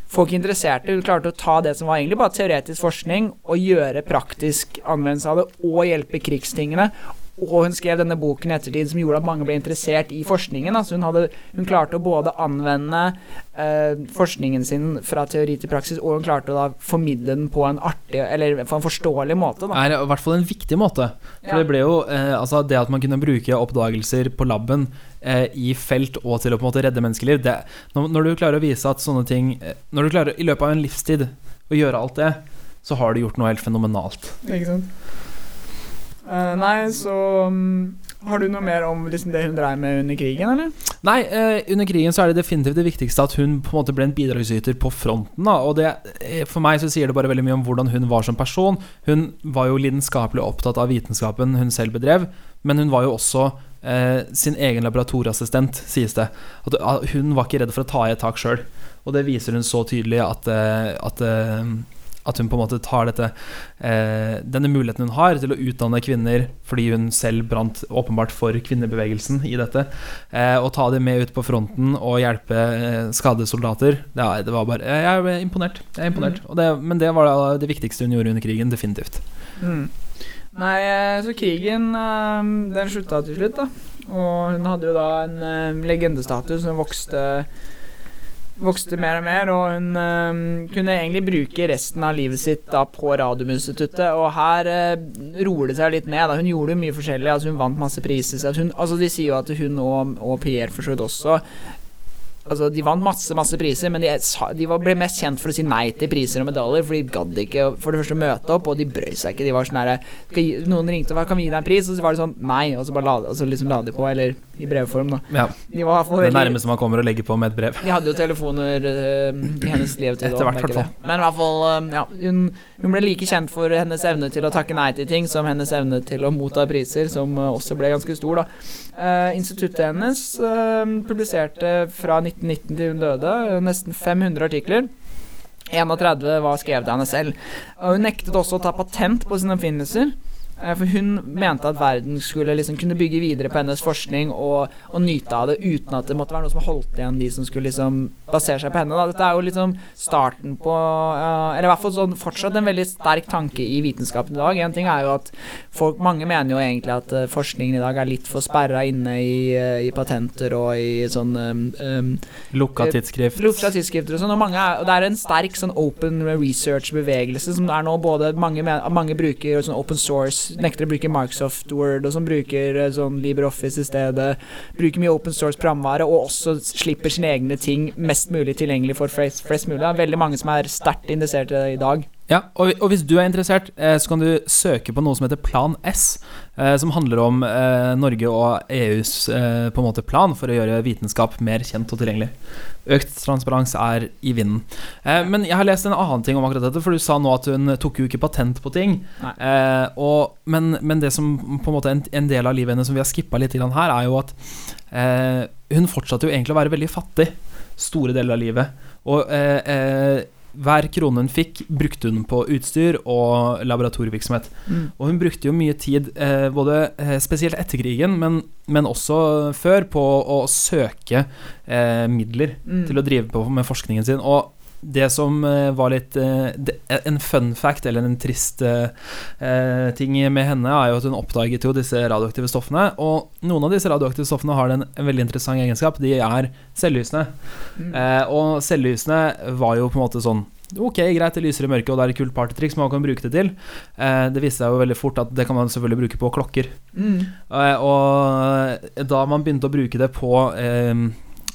folk interesserte. Hun klarte å ta det som var egentlig bare teoretisk forskning, og gjøre praktisk anvendelse av det, og hjelpe krigstingene. Og hun skrev denne boken i ettertid som gjorde at mange ble interessert i forskningen. Altså hun, hadde, hun klarte å både anvende eh, forskningen sin fra teori til praksis, og hun klarte å da formidle den på en artig, eller på en forståelig måte. Da. er i hvert fall en viktig måte. For Ja. det ble jo eh, Altså, det at man kunne bruke oppdagelser på laben eh, i felt og til å på en måte redde menneskeliv det, når, når du klarer å vise at sånne ting eh, Når du klarer i løpet av en livstid å gjøre alt det, så har du gjort noe helt fenomenalt. Ikke sant? Eh, nei, så um, Har du noe mer om liksom, det hun dreiv med under krigen, eller? Nei, uh, under krigen så er det definitivt det viktigste at hun på en måte ble en bidragsyter på fronten. Da. Og det, eh, for meg så sier det bare veldig mye om hvordan hun var som person. Hun var jo lidenskapelig opptatt av vitenskapen hun selv bedrev, men hun var jo også uh, sin egen laboratorieassistent, sies det. At, hun var ikke redd for å ta i et tak sjøl. Og det viser hun så tydelig at, at, at hun på en måte tar dette eh, denne muligheten hun har til å utdanne kvinner, fordi hun selv brant åpenbart for kvinnebevegelsen i dette, eh, og ta dem med ut på fronten og hjelpe eh, skadede soldater. Det, var- det var bare Jeg er imponert. Jeg er imponert. Og det, men det var da det viktigste hun gjorde under krigen, definitivt. Mm. Nei, eh, så krigen eh, Den slutta til slutt, da. Og hun hadde jo da en eh, legendestatus som vokste Vokste mer og mer, og hun eh, kunne egentlig bruke resten av livet sitt da på Radiuminstituttet. Og her eh, roer det seg litt ned. Da. Hun gjorde jo mye forskjellig. Altså hun vant masse priser. Hun, altså de sier jo at hun og, og Pierre for så vidt også Altså, De vant masse masse priser, men de, de var, ble mest kjent for å si nei til priser og medaljer. For de gadd ikke for det første å møte opp, og de brøy seg ikke. De var sånn herre Noen ringte og kan vi gi deg en pris, og så var det sånn nei, og så bare la, og så liksom la de på, eller i brevform, da. Ja, De var Det nærmeste man kommer å legge på med et brev. de hadde jo telefoner eh, i hennes levetid. Etter hvert, er det. Men i hvert fall, eh, ja, hun, hun ble like kjent for hennes evne til å takke nei til ting som hennes evne til å motta priser, som eh, også ble ganske stor, da. Uh, instituttet hennes publiserte fra 1919 til hun døde nesten 500 artikler. 31 var skrevet av henne selv. Og hun nektet også å ta patent på sine oppfinnelser. Eh, For hun mente at verden skulle liksom kunne bygge videre på hennes forskning og, og nyte av det uten at det måtte være noe som holdt igjen de som skulle liksom basere seg på henne. Da. Dette er jo liksom starten på ja, Eller i hvert fall sånn fortsatt en veldig sterk tanke i vitenskapen i dag. En ting er jo at folk, mange mener jo egentlig at eh, forskningen i dag er litt for sperra inne i, i patenter og i sånn um, um, Lukka tidsskrift. Lukka tidsskrifter og sånn. Og, mange er, og det er en sterk sånn open research-bevegelse som er nå både mange, mange bruker sånn open source, nekter å bruke Microsoft Word, og som bruker eh, sånn LibreOffice i stedet. Bruker mye open source programvare, og også slipper sine egne ting mest mulig tilgjengelig for flest, flest mulig. Det er veldig mange som er sterkt interessert i det i dag. Ja, og, hvis du er interessert, eh, så kan du søke på noe som heter Plan S, eh, som handler om Norge og EUs måte plan for å gjøre vitenskap mer kjent og tilgjengelig. Økt transparens er i vinden. Eh, men jeg har lest en annen ting om akkurat dette, for du sa nå at hun tok jo ikke patent på ting. Eh, og, men, men det som på en måte en, en del av livet hennes som vi har skippa litt her, er jo at eh, hun fortsatte jo egentlig å være veldig fattig store deler av livet. Og eh, eh, hver krone hun fikk, brukte hun på utstyr og laboratorievirksomhet. Mm. Og hun brukte jo mye tid, eh, både eh, spesielt etter krigen, men, men også før, på å søke eh, midler Mm. til å drive på med forskningen sin. Og det som eh, var litt eh, En fun fact, eller en trist eh, eh, ting med henne, er jo at hun oppdaget jo disse radioaktive stoffene. Og noen av disse radioaktive stoffene har en, en veldig interessant egenskap. De er selvlysende. Mm. Eh, og selvlysende var jo på en måte sånn Ok, greit, det lyser i mørket, og det er et kult partytriks man kan bruke det til. Eh, det viste seg jo veldig fort at det kan man selvfølgelig bruke på klokker. Mm. Eh, og da man begynte å bruke det på eh,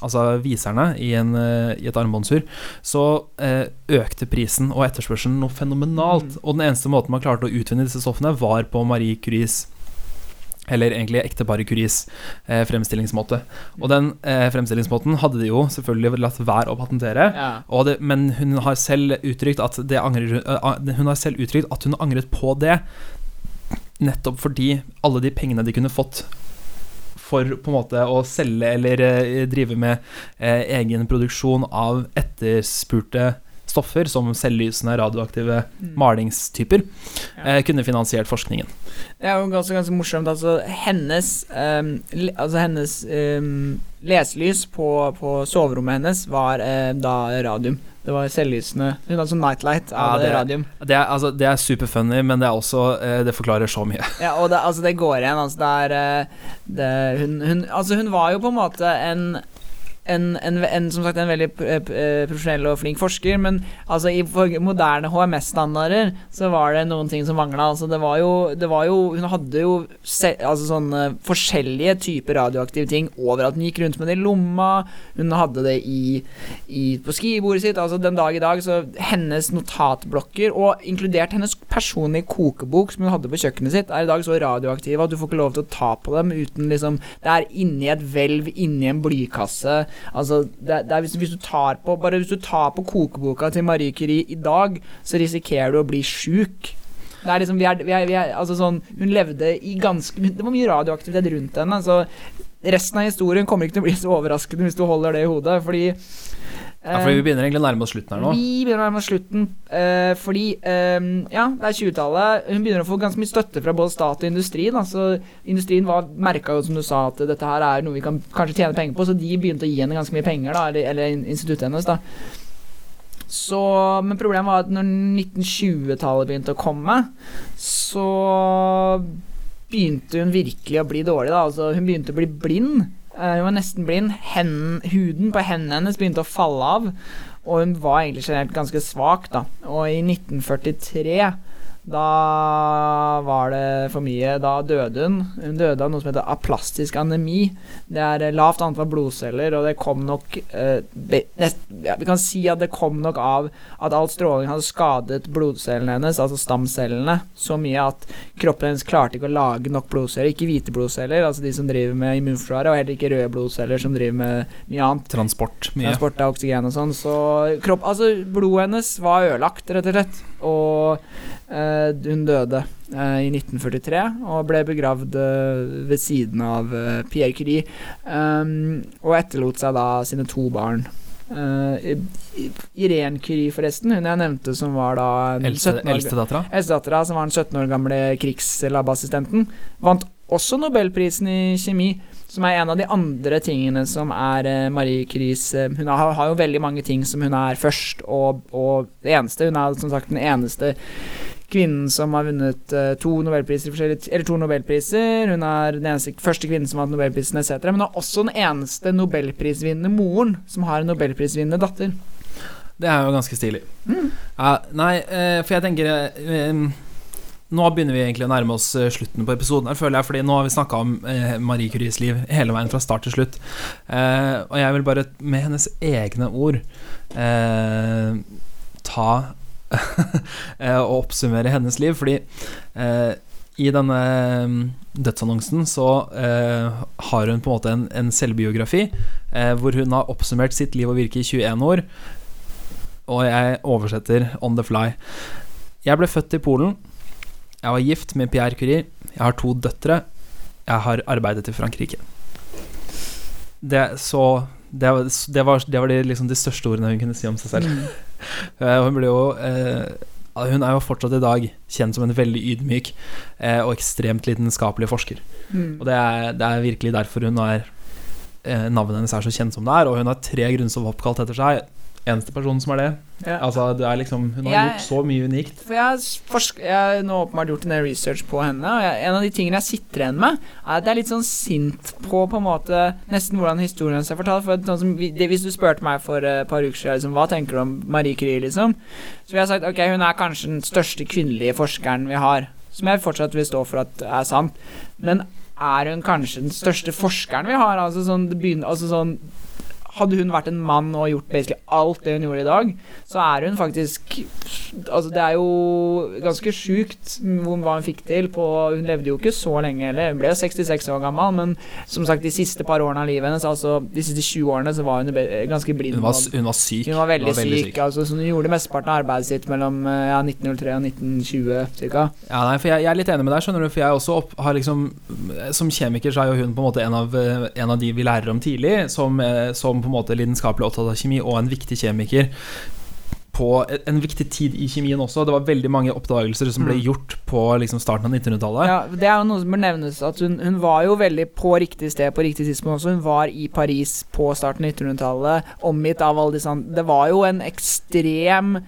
altså viserne i, en, eh, i et armbåndsur, så eh, økte prisen og etterspørselen noe fenomenalt. Mm. Og den eneste måten man klarte å utvinne disse stoffene, var på Marie Curies eller egentlig ekteparet Curies eh, fremstillingsmåte. Og den eh, fremstillingsmåten hadde de jo selvfølgelig latt være å patentere. Ja. Det, men hun har angrer, uh, Hun har selv uttrykt at hun angret på det, nettopp fordi alle de pengene de kunne fått for på en måte å selge eller eh, drive med eh, egen produksjon av etterspurte stoffer, som selvlysende radioaktive Mm. malingstyper, Ja. eh, kunne finansiert forskningen. Det er jo ganske, ganske morsomt. Altså, hennes, um, le, altså hennes um, leselys på, på soverommet hennes var uh, da radium. Det var selvlysende. Hun hadde sånn nightlight av Ja, det- radium. Det er, altså, det er superfunny, men det er også eh, Det forklarer så mye. Ja, og det, altså, det går igjen. Altså, det er eh, det, hun, hun, altså, hun var jo på en måte en en, en, en, som sagt en veldig eh, eh, profesjonell og flink forsker, men altså i moderne HMS-standarder så var det noen ting som mangla. Altså det det var jo Hun hadde jo se, altså sånne forskjellige typer radioaktive ting overalt. Hun gikk rundt med det i lomma, hun hadde det i, i, på skrivebordet sitt. Altså Den dag i dag, så hennes notatblokker, og inkludert hennes personlige kokebok som hun hadde på kjøkkenet sitt, er i dag så radioaktive at du får ikke lov til å ta på dem uten liksom Det er inni et hvelv, inni en blykasse. Altså, det, det er hvis, hvis du tar på Bare hvis du tar på kokeboka til Marie Curie i dag, så risikerer du å bli sjuk. Det er liksom, vi er, vi er, vi er, altså sånn, hun levde i ganske Det var mye radioaktivitet rundt henne. Så resten av historien kommer ikke til å bli så overraskende hvis du holder det i hodet. Fordi Ja, for vi begynner egentlig å nærme oss slutten her nå. Vi begynner å nærme oss slutten uh, fordi um, Ja, det er 20-tallet. Hun begynner å få ganske mye støtte fra både stat og industri. Da. Så industrien var merka jo, som du sa, at dette her er noe vi kan kanskje tjene penger på, så de begynte å gi henne ganske mye penger, da, eller, eller instituttet hennes, da. Så, men problemet var at når 1920-tallet begynte å komme, så begynte hun virkelig å bli dårlig. Da. Altså, hun begynte å bli blind. Eh, hun var nesten blind. Hen, huden på hendene hennes begynte å falle av. Og hun var egentlig generelt ganske svak. Da. Og i 1943 da var det for mye. Da døde hun. Hun døde av noe som heter aplastisk anemi. Det er eh, lavt antall blodceller, og det kom nok eh, be, nest, ja, Vi kan si at det kom nok av at all stråling hadde skadet blodcellene hennes, altså stamcellene, så mye at kroppen hennes klarte ikke å lage nok blodceller. Ikke hvite blodceller, altså de som driver med immunforsvaret, og heller ikke røde blodceller som driver med mye annet. Transport. Mye. Transport av oksygen og sånn. Så kropp, altså blodet hennes var ødelagt, rett og slett. Og Eh, hun døde eh, i 1943 og ble begravd eh, ved siden av Pierre Curie. og etterlot seg da sine to barn. Uh, Irene Curie, forresten, hun jeg nevnte som var da Eldstedattera? Eldstedattera, som var den 17 år gamle krigslabassistenten, vant også nobelprisen i kjemi, som er en av de andre tingene som er uh, Marie Curies uh, Hun har, har, jo veldig mange ting som hun er først, og, og det eneste. Hun er som sagt den eneste kvinnen som har vunnet uh, to nobelpriser Eller to nobelpriser. Hun er den eneste, første kvinnen som har hatt nobelprisen etc. Men hun er også den eneste nobelprisvinnende moren som har en nobelprisvinnende datter. Det er jo ganske stilig. Mm. Ja, nei, for jeg tenker nå begynner vi egentlig å nærme oss slutten på episoden. her føler jeg Fordi Nå har vi snakka om eh, Marie Curies liv hele veien fra start til slutt. Eh, og jeg vil bare, med hennes egne ord, eh, ta og oppsummere hennes liv. Fordi eh, i denne mm, dødsannonsen så eh, har hun på en måte en, selvbiografi eh, hvor hun har oppsummert sitt liv og virke i 21 år. Og jeg oversetter on the fly. Jeg ble født i Polen. Jeg var gift med Pierre Curie. Jeg har to døtre. Jeg har arbeidet i Frankrike. Det, så, det, det var, det var de, liksom de største ordene hun kunne si om seg selv. Mm. Eh, hun ble jo eh, hun er jo fortsatt i dag kjent som en veldig ydmyk eh, og ekstremt lidenskapelig forsker. Mm. Og det er, det er, virkelig derfor hun er eh, navnet hennes er så kjent som det er. Og hun har tre grunnstoff oppkalt etter seg eneste personen som er det. Ja. Altså, det er liksom, hun har jeg, gjort så mye unikt. For Jeg har nå åpenbart gjort en research på henne, og jeg, en av de tingene jeg sitter igjen med, er at jeg er litt sånn sint på på en måte nesten hvordan historien hennes er fortalt. For sånn som, det, Hvis du spurte meg for et par uker siden liksom, hva tenker du om Marie Curie, liksom, så ville jeg sagt ok, hun er kanskje den største kvinnelige forskeren vi har. Som jeg fortsatt vil stå for at er sant. Men er hun kanskje den største forskeren vi har? Altså sånn, det begynner, altså sånn hadde hun vært en mann og gjort basically alt det hun gjorde i dag, så er hun faktisk Altså, det er jo ganske sjukt hva hun fikk til på Hun levde jo ikke så lenge heller. Hun ble 66 år gammel, men som sagt, de siste par årene av livet hennes, altså de siste 20 årene, så var hun ganske blind. Hun var, hun var syk. Hun var veldig, var veldig syk. syk. Altså, så hun gjorde mesteparten av arbeidet sitt mellom ja, 1903 og 1920 ca. Ja, nei, for jeg, jeg, er litt enig med deg, skjønner du, for jeg også opp, har liksom Som kjemiker så er jo hun på en måte en av, en av de vi lærer om tidlig, som, eh, som på en måte lidenskapelig opptatt av kjemi og en viktig kjemiker på en viktig tid i kjemien også. Det var veldig mange oppdagelser som ble mm. gjort på liksom, starten av 1900-tallet. Ja, Det er jo noe som bør nevnes. At hun, hun, var jo veldig på riktig sted på riktig tidspunkt også. Hun var i Paris på starten av 1900-tallet, omgitt av alle disse Det var jo en ekstrem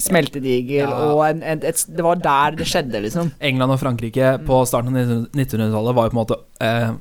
smeltedigel, ja. og en, en, et, det var der det skjedde, liksom. England og Frankrike på starten av 1900-tallet var jo på en måte eh,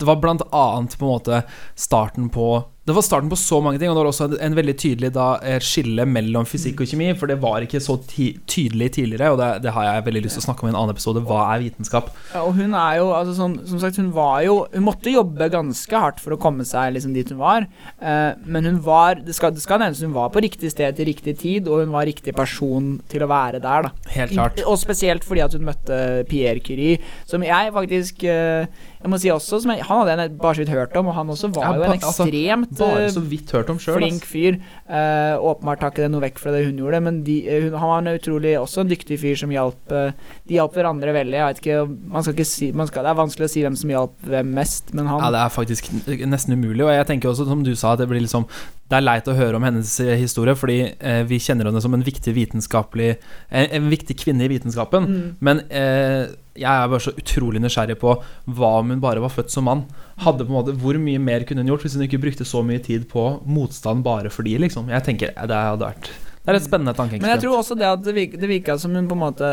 Det var blant annet på en måte starten på det var starten på så mange ting, og det var også en veldig tydelig da, skille mellom fysikk og kjemi. For det var ikke så tydelig tidligere, og det, det, har jeg veldig lyst til å snakke om i en annen episode. Hva er vitenskap? Ja, og hun er jo, altså, sånn, som sagt, hun var jo Hun måtte jobbe ganske hardt for å komme seg liksom, dit hun var. Eh, men hun var det skal, det skal nevnes hun var på riktig sted til riktig tid, og hun var riktig person til å være der. Da. Helt klart. og spesielt fordi at hun møtte Pierre Curie, som jeg faktisk eh, jeg må si også, jeg, Han hadde jeg bare så vidt hørt om, og han også var ja, jo en altså, ekstremt bare så vidt hørt om selv, flink fyr. Uh, åpenbart tar ikke det noe vekk fra det hun gjorde, men de, uh, hun, han var en utrolig også en dyktig fyr som hjalp uh, De hjalp hverandre veldig. Jeg vet ikke, man skal ikke si skal, Det er vanskelig å si hvem som hjalp hvem mest, men han Ja, det er faktisk nesten umulig, og jeg tenker også, som du sa, at det blir liksom det er leit å høre om hennes eh, historie, fordi eh, vi kjenner henne som en viktig vitenskapelig En, en viktig kvinne i vitenskapen. Mm. Men eh, jeg er bare så utrolig nysgjerrig på hva om hun bare var født som mann. Hadde på en måte, Hvor mye mer kunne hun gjort hvis hun ikke brukte så mye tid på motstand bare fordi, liksom? Jeg tenker eh, det hadde vært Det er et spennende Men jeg tror også det at det virka som hun på en måte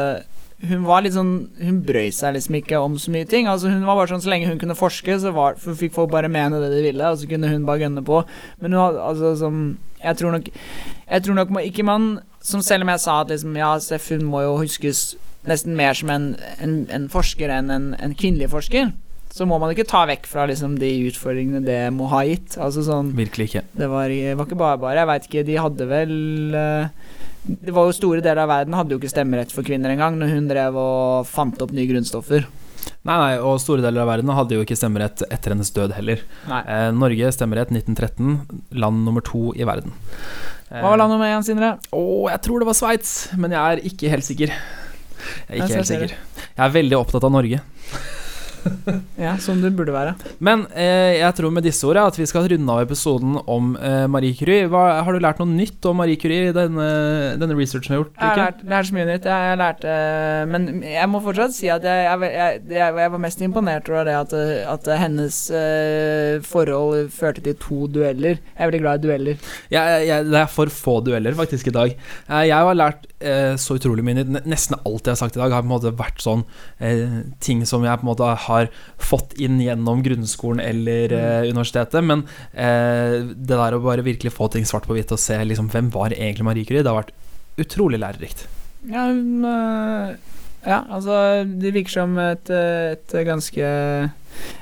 Hun var litt sånn Hun brøy seg liksom ikke om så mye ting. Altså Hun var bare sånn Så lenge hun kunne forske, så var, for fikk folk bare mene det de ville, og så kunne hun bare gønne på. Men hun hadde altså som Jeg tror nok Jeg tror nok ikke man Som selv om jeg sa at liksom Ja, Steff, hun må jo huskes nesten mer som en, en, en forsker enn en, en kvinnelig forsker. Så må man ikke ta vekk fra liksom de utfordringene det må ha gitt. Altså sånn Virkelig ikke. det var, var ikke bare bare. Jeg veit ikke, de hadde vel eh, Det var jo store deler av verden hadde jo ikke stemmerett for kvinner engang, når hun drev og fant opp nye grunnstoffer. Nei, nei, og store deler av verden hadde jo ikke stemmerett etter hennes død heller. Eh, Norge stemmerett 1913, land nummer to i verden. Eh, Hva var land nummer én, Sindre? Å, jeg tror det var Sveits, men jeg er ikke helt sikker. Jeg er Jeg ikke helt sikker. Jeg er veldig opptatt av Norge. Ja, som du burde være. Men eh, jeg tror med disse ordene at vi skal runde av episoden om eh, Marie Curie. Hva, har du lært noe nytt om Marie Curie i denne, denne researchen du har gjort? Jeg har lært, lært så mye nytt. Jeg, jeg lærte Men jeg må fortsatt si at jeg, jeg, jeg, jeg, jeg var mest imponert over det at, at hennes eh, forhold førte til to dueller. Jeg er veldig glad i dueller. Jeg, jeg, det er for få dueller faktisk i dag. Eh, jeg har lært eh, så utrolig mye nytt. Nesten alt jeg har sagt i dag, har på en måte vært sånn eh, ting som jeg på en måte har fått inn gjennom grunnskolen eller eh, universitetet. Men eh, det der å bare virkelig få ting svart på hvitt og se liksom, hvem var egentlig Marie Curie, det har vært utrolig lærerikt. Ja, hun øh, Ja, altså Det virker som et, øh, et ganske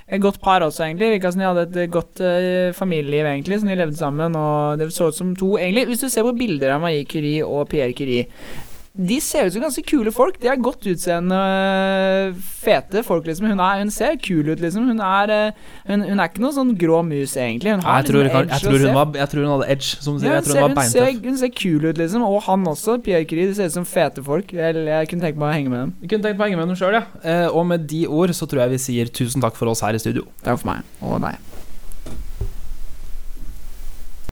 Et godt par også, egentlig. Virka som de hadde et godt uh, familieliv, egentlig, som de levde sammen. Og det så ut som to Egentlig, hvis du ser på bilder av Marie Curie og Pierre Curie de ser ut som ganske kule folk. De er godt utseende, fete folk, liksom. Hun, er, hun ser kul ut, liksom. Hun er, øh, hun, hun er ikke noe sånn grå mus, egentlig. Hun har Jeg tror, liksom jeg, tror var, jeg tror hun hadde edge, som du sier. ja, hun, ser, hun hun, ser, hun ser kul ut, liksom. Og han også, Pierre Curie. De ser ut som fete folk. Jeg, jeg kunne tenkt meg å henge med dem. Jeg kunne tenkt på å henge med dem sjøl, ja. Eh, og med de ord så tror jeg vi sier tusen takk for oss her i studio. Takk for meg. Og deg.